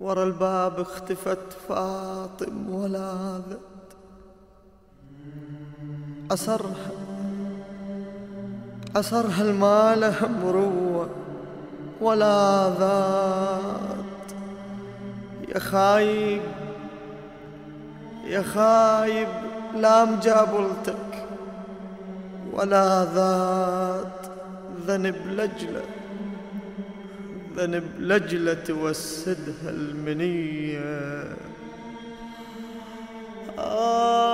ورا الباب اختفت فاطم ولاذت أسرها أسرها المال مروة ولا ذات. يا خايب يا خايب لا مجابلتك ولا ذات. ذنب لجلة ذنب لجلة توسدها المنية. آه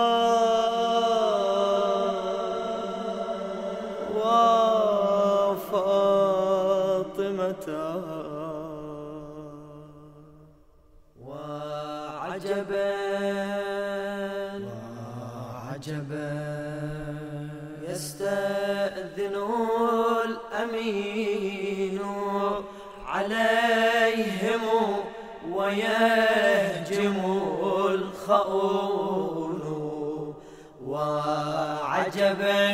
وفاطمة. وعجبا وعجبا يستأذن الأمين. عليهم ويهجم الخؤون وعجبا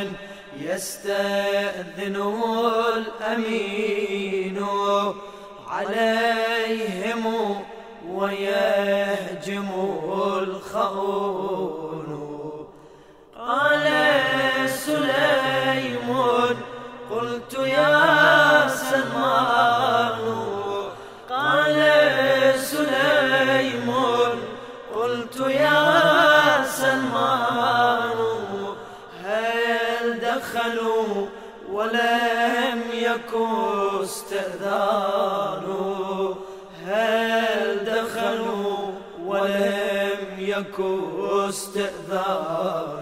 يستأذن الأمين عليهم ويهجم الخؤون استئذانوا هل دخلوا ولم يكن استئذانوا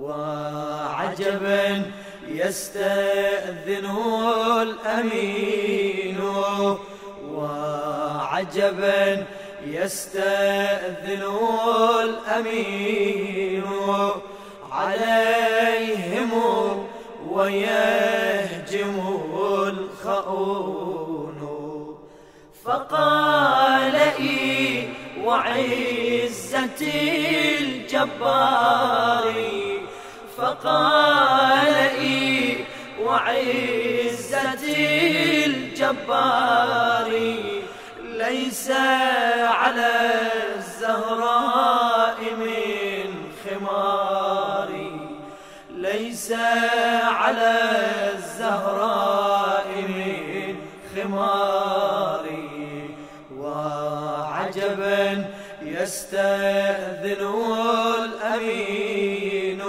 وعجبا يستأذن الأمين. وعجبا يستأذن الأمين. عليهم ويهجم فقال إي وعزتي الجبار. فقال إي وعزتي الجبار. ليس على الزهراء من خماري ليس على خماري وعجبا يستأذن الأمين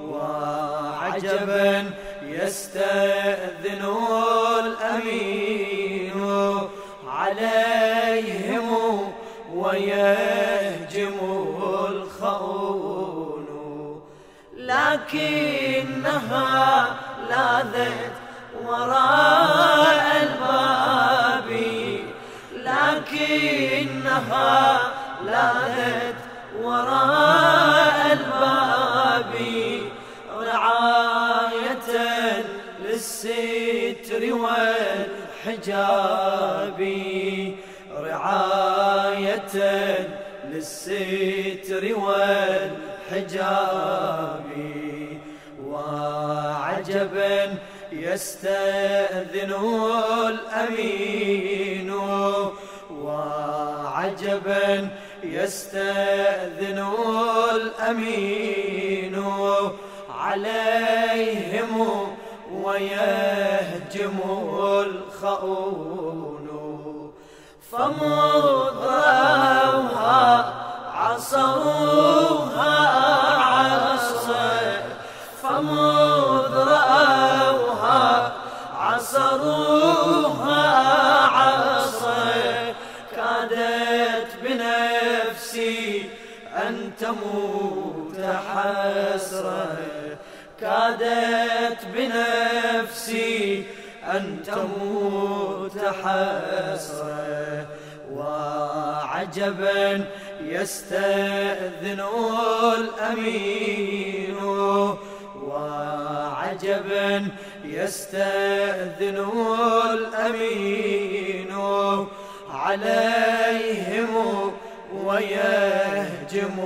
وعجبا يستأذن الأمين عليهم ويهجم الخؤون لكنها لاذت وراء لكنها لاذت وراء الباب رعاية للستر والحجاب. رعاية للستر والحجاب. وعجبا يستأذن الأمين. وعجبا يستأذن الأمين عليهم ويهجم الخؤون فمضروها عصروها حسرة كادت بنفسي أن تموت حسرة وعجبا يستأذن الأمين. وعجبا يستأذن الأمين. عليهم ويهجم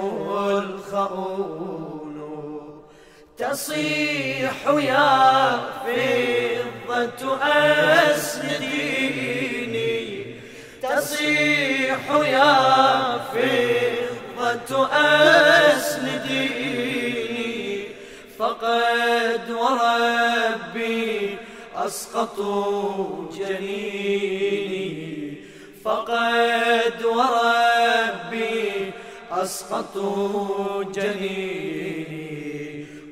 الخؤون. تصيح يا فضة أسنديني يصيح يا فضة أسندي فقد وربي أسقطوا جنيني. فقد وربي أسقطوا جنيني.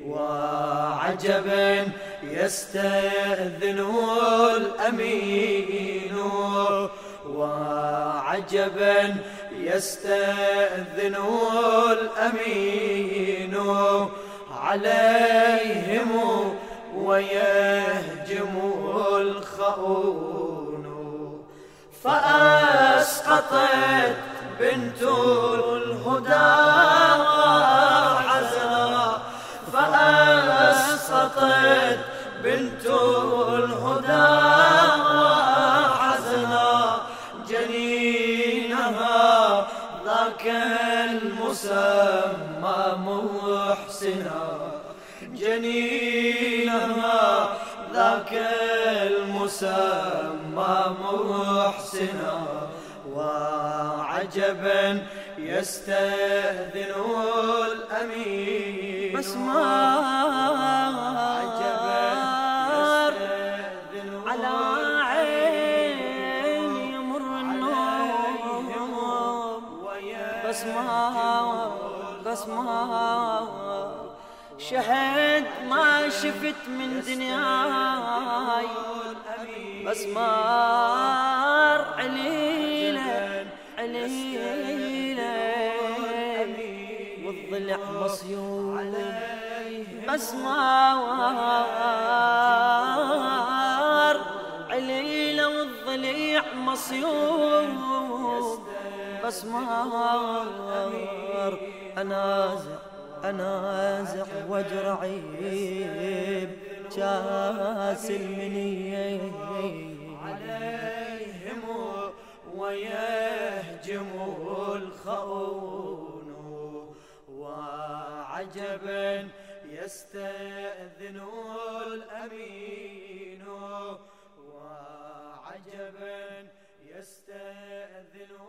وعجبا يستأذن الأمين. وعجبا يستأذن الأمين. عليهم ويهجم الخؤون. فأسقطت بنت الهدى. المسمى محسنا. جنينها ذاك المسمى محسنا. وعجبا يستأذن الأمين. بس ما عجبا بس ما شهد ما شفت من دنياي بس مار عليلة عليلة والضلع مصيوب بس مار عليلة والضليع مصيوب بس مار أنازع أنازع واجرعي جاس المنيه عليهم ويهجم الخؤون. وعجبا يستأذن الأمين. وعجبا يستأذن